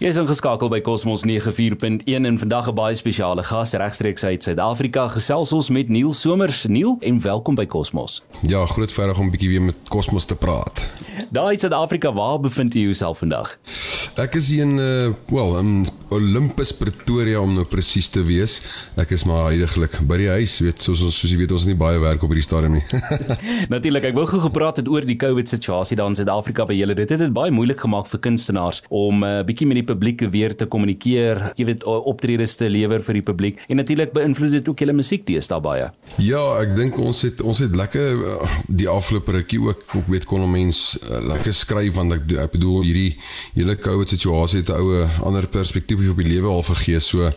Jy is ingeskakel by Cosmos 94.1 en vandag 'n baie spesiale gas regstreeks uit Suid-Afrika gesels ons met Neil Somers. Neil, en welkom by Cosmos. Ja, groot voorreg om 'n bietjie weer met Cosmos te praat. Daar in Suid-Afrika, waar bevind jy jouself vandag? Ek is hier in uh wel in Olympus Pretoria om nou presies te wees. Ek is maar heidaglik by die huis, weet soos ons soos jy weet ons het nie baie werk op hierdie stadium nie. Natuurlik, ek wou gou gepraat het oor die COVID situasie daar in Suid-Afrika by julle. Dit het dit baie moeilik gemaak vir kunstenaars om 'n uh, bietjie met die publiek weer te kommunikeer, jy weet optredes te lewer vir die publiek en natuurlik beïnvloed dit ook julle musiek deesdae baie. Ja, ek dink ons het ons het lekker uh, die afgelope rukkie ook ook weet kon mense uh, lekker skryf want ek ek bedoel hierdie hele COVID situasie het 'n oue ander perspektief op die lewe al vergee so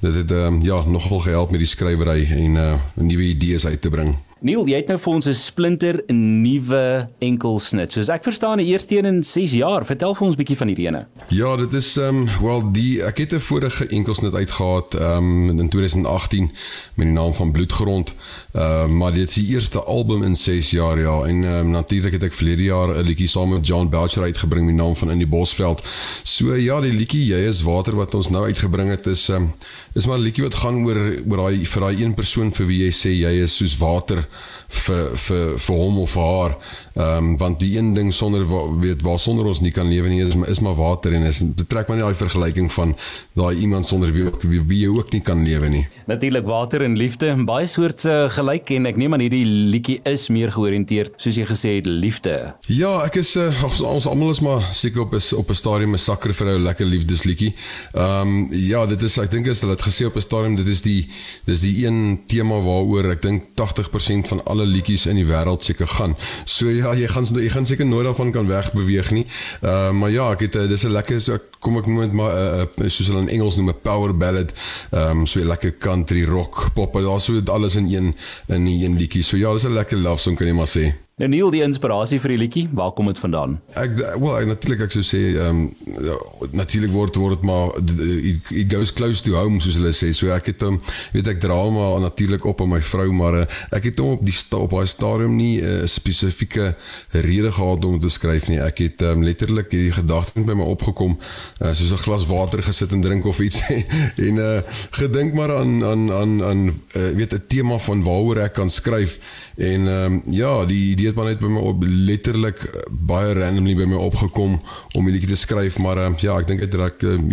dit het um, ja nogal gehelp met die skrywery en uh, nuwe idees uit te bring. Neil, jy het nou vir ons 'n splinter nuwe enkelsnit. Soos ek verstaan, die eerste een in 6 jaar. Vertel vir ons 'n bietjie van hierdie ene. Ja, dit is ehm um, wel die ek het 'n vorige enkelsnit uitgehaat ehm um, in 2018 met die naam van Bloedgrond. Ehm uh, maar dit is die eerste album in 6 jaar ja en ehm um, natuurlik het ek verlede jaar 'n liedjie saam met John Belcher uitgebring met die naam van In die Bosveld. So ja, die liedjie Jy is water wat ons nou uitgebring het is ehm um, is maar 'n liedjie wat gaan oor oor daai vir daai een persoon vir wie jy sê jy is soos water vir vir vir hom of vir haar. Ehm um, want die een ding sonder weet waar sonder ons nie kan lewe nie is is maar water en is betrek maar nie daai vergelyking van daai iemand sonder wie ook wie, wie ook nie kan lewe nie. Natuurlik water en liefde en baie soorte gelyk en ek neem aan hierdie liedjie is meer georiënteerd soos jy gesê het liefde. Ja, ek is uh, ons, ons almal is maar seker op is op 'n stadium 'n sakker vir 'n lekker liefdesliedjie. Ehm um, ja, dit is ek dink is hulle het gesê op 'n stadium dit is die dis die een tema waaroor ek dink 80% van alle liedjies in die wêreld seker gaan. So ja, jy gaan jy gaan seker nooit daarvan kan wegbeweeg nie. Uh, maar ja, ek het uh, dis 'n lekker so kom ek dit maar uh, uh, soos hulle in Engels noem 'n power ballad. Ehm um, so 'n lekker country rock pop, daar's so alles in een in een liedjie. So ja, dis 'n lekker love song kan jy maar sê. Nou Neil, die inspirasie vir die liedjie, waar kom dit vandaan? Ek wel, ek natuurlik ek sou sê, ehm um, natuurlik word word maar it, it goes close to home soos hulle sê. So ek het hom um, weet ek dra hom natuurlik op aan my vrou, maar uh, ek het hom op die op daai stadium nie eh, 'n uh, spesifieke rede gehad om te skryf nie. Ek het um, letterlik hierdie gedagte by my opgekom, uh, soos 'n glas water gesit en drink of iets en uh, gedink maar aan aan aan aan uh, weet 'n tema van waaroor ek kan skryf en ehm um, ja, die, die het maar net by my op letterlik eh, baie randomly by my opgekom om hierdie te skryf maar uh, ja ek dink dit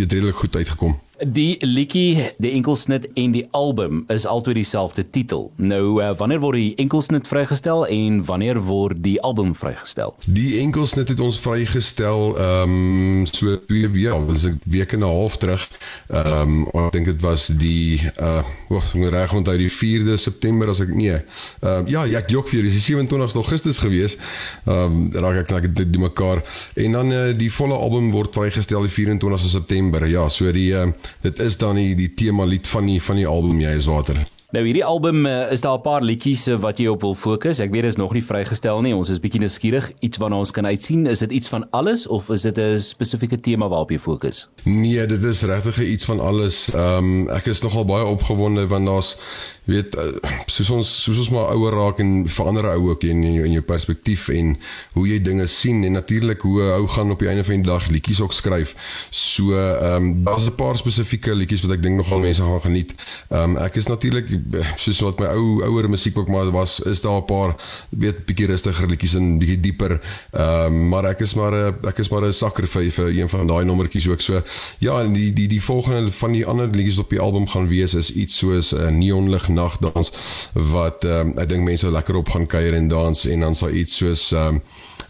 het redelik goed uitgekom Die liedjie, die enkelsnit en die album is altyd dieselfde titel. Nou uh, wanneer word die enkelsnit vrygestel en wanneer word die album vrygestel? Die enkelsnit het ons vrygestel ehm um, so twee weke, was 'n week en 'n half terug. Ehm um, ek dink dit was die uh oh, reg onthou die 4de September as ek nee. Ehm uh, ja, ek jok vir die 27ste Augustus gewees. Ehm um, raak ek net die, die mekaar en dan uh, die volle album word vrygestel die 24ste September. Ja, so die uh, dit is dan die, die tema lied van die van die album jy is water. Nou hierdie album uh, is daar 'n paar liedjies uh, wat jy op wil fokus. Ek weet dit is nog nie vrygestel nie. Ons is bietjie nuuskierig iets waarna ons kan uitsien. Is dit iets van alles of is dit 'n spesifieke tema waarop jy fokus? Nee, dit is regtig iets van alles. Ehm um, ek is nogal baie opgewonde want daar's weet uh, soos ons soos ons maar ouer raak en verander ou ook jou, in jou perspektief en hoe jy dinge sien en natuurlik hoe ou gaan op die einde van die dag liedjies ook skryf. So ehm um, daar's 'n paar spesifieke liedjies wat ek dink nogal mense gaan geniet. Ehm um, ek is natuurlik soos wat my ou ouer musiek ook maar was is daar 'n paar weet bietjie rustiger liedjies en bietjie dieper. Ehm um, maar ek is maar ek is maar 'n sakker vir vir een van daai nommertjies ook so. Ja, en die die die volgende van die ander liedjies op die album gaan wees is iets soos 'n uh, neonlig nagdans wat um, ek dink mense lekker op gaan kuier en dans en dan sal iets soos um,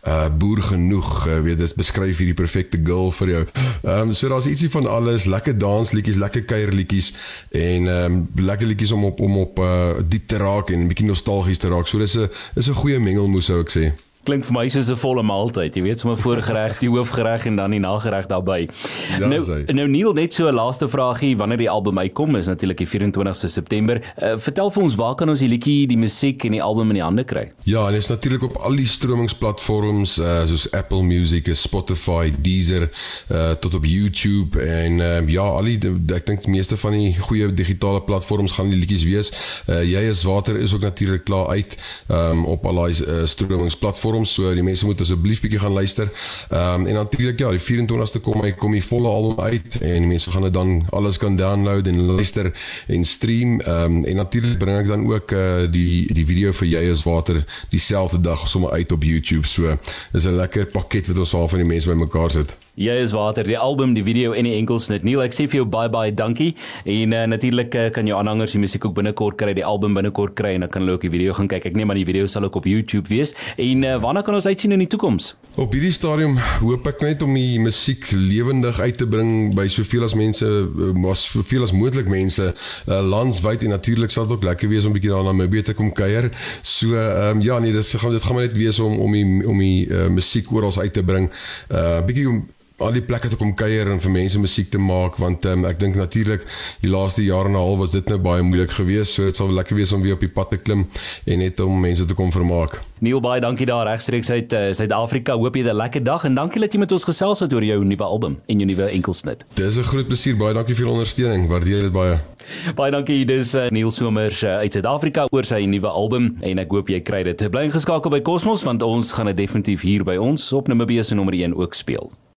uh boer genoeg uh, weet dit beskryf hierdie perfekte girl vir jou. Ehm um, so daar's ietsie van alles, lekker dansliedjies, lekker kuierliedjies en ehm um, lekker liedjies om op om op uh diep te raak en 'n bietjie nostalgies te raak. So dis 'n is 'n goeie mengelmoes sou ek sê klink vir my soos 'n volle maaltyd. Jy weet sommer voorgereg, die hoofgereg en dan die nagereg daarbey. Ja, nou nou Neil net so 'n laaste vraagie wanneer die album uitkom is natuurlik die 24ste September. Uh, vertel vir ons waar kan ons die liedjie, die musiek en die album in die hande kry? Ja, dit is natuurlik op al die stromingsplatforms uh, soos Apple Music, Spotify, Deezer, uh, tot op YouTube en uh, ja, al die ek dink die meeste van die goeie digitale platforms gaan die liedjies wees. Uh, jy is water is ook natuurlik klaar uit um, op al daai uh, stromingsplatforms platforms, so die mense moet asseblief bietjie gaan luister. Ehm um, en natuurlik ja, die 24ste kom hy kom die volle album uit en die mense gaan dit dan alles kan download en luister en stream. Ehm um, en natuurlik bring ek dan ook uh, die die video vir jy is water dieselfde dag sommer uit op YouTube. So is 'n lekker pakket wat ons al van die mense bymekaar sit. Jy is water, die album, die video en die enkelsnit. Neil, ek sê vir jou bye bye, dankie. En uh, natuurlik uh, kan jou aanhangers die musiek ook binnekort kry, die album binnekort kry en dan kan hulle ook die video gaan kyk. Ek neem aan die video sal ook op YouTube wees. En uh, wanneer kan ons uitsien in die toekoms? Op hierdie stadium hoop ek net om die musiek lewendig uit te bring by soveel as mense, mas soveel as moontlik mense uh, landwyd en natuurlik sal dit ook lekker wees om bietjie daarna mee te kom kuier. So ehm um, ja, nee, dit gaan dit gaan maar net wees om om die om die uh, musiek oral uit te bring. Uh bietjie om al die plekke te kom kuier en vir mense musiek te maak want um, ek dink natuurlik die laaste jaar en 'n half was dit nou baie moeilik geweest so dit sal lekker wees om weer op die pad te klim en net om mense te kom vermaak. Neil baie dankie daar regstreeks uit uh, Suid-Afrika. Hoop jy 'n lekker dag en dankie dat jy met ons gesels het oor jou nuwe album en jou nuwe enkelsnit. Dis 'n groot plesier. Baie dankie vir die ondersteuning. Waardeer dit baie. Baie dankie. Dis uh, Neil Somers uh, uit Suid-Afrika oor sy nuwe album en ek hoop jy kry dit. Bly ingeskakel by Cosmos want ons gaan dit definitief hier by ons op Namibia se nommer 1 ook speel.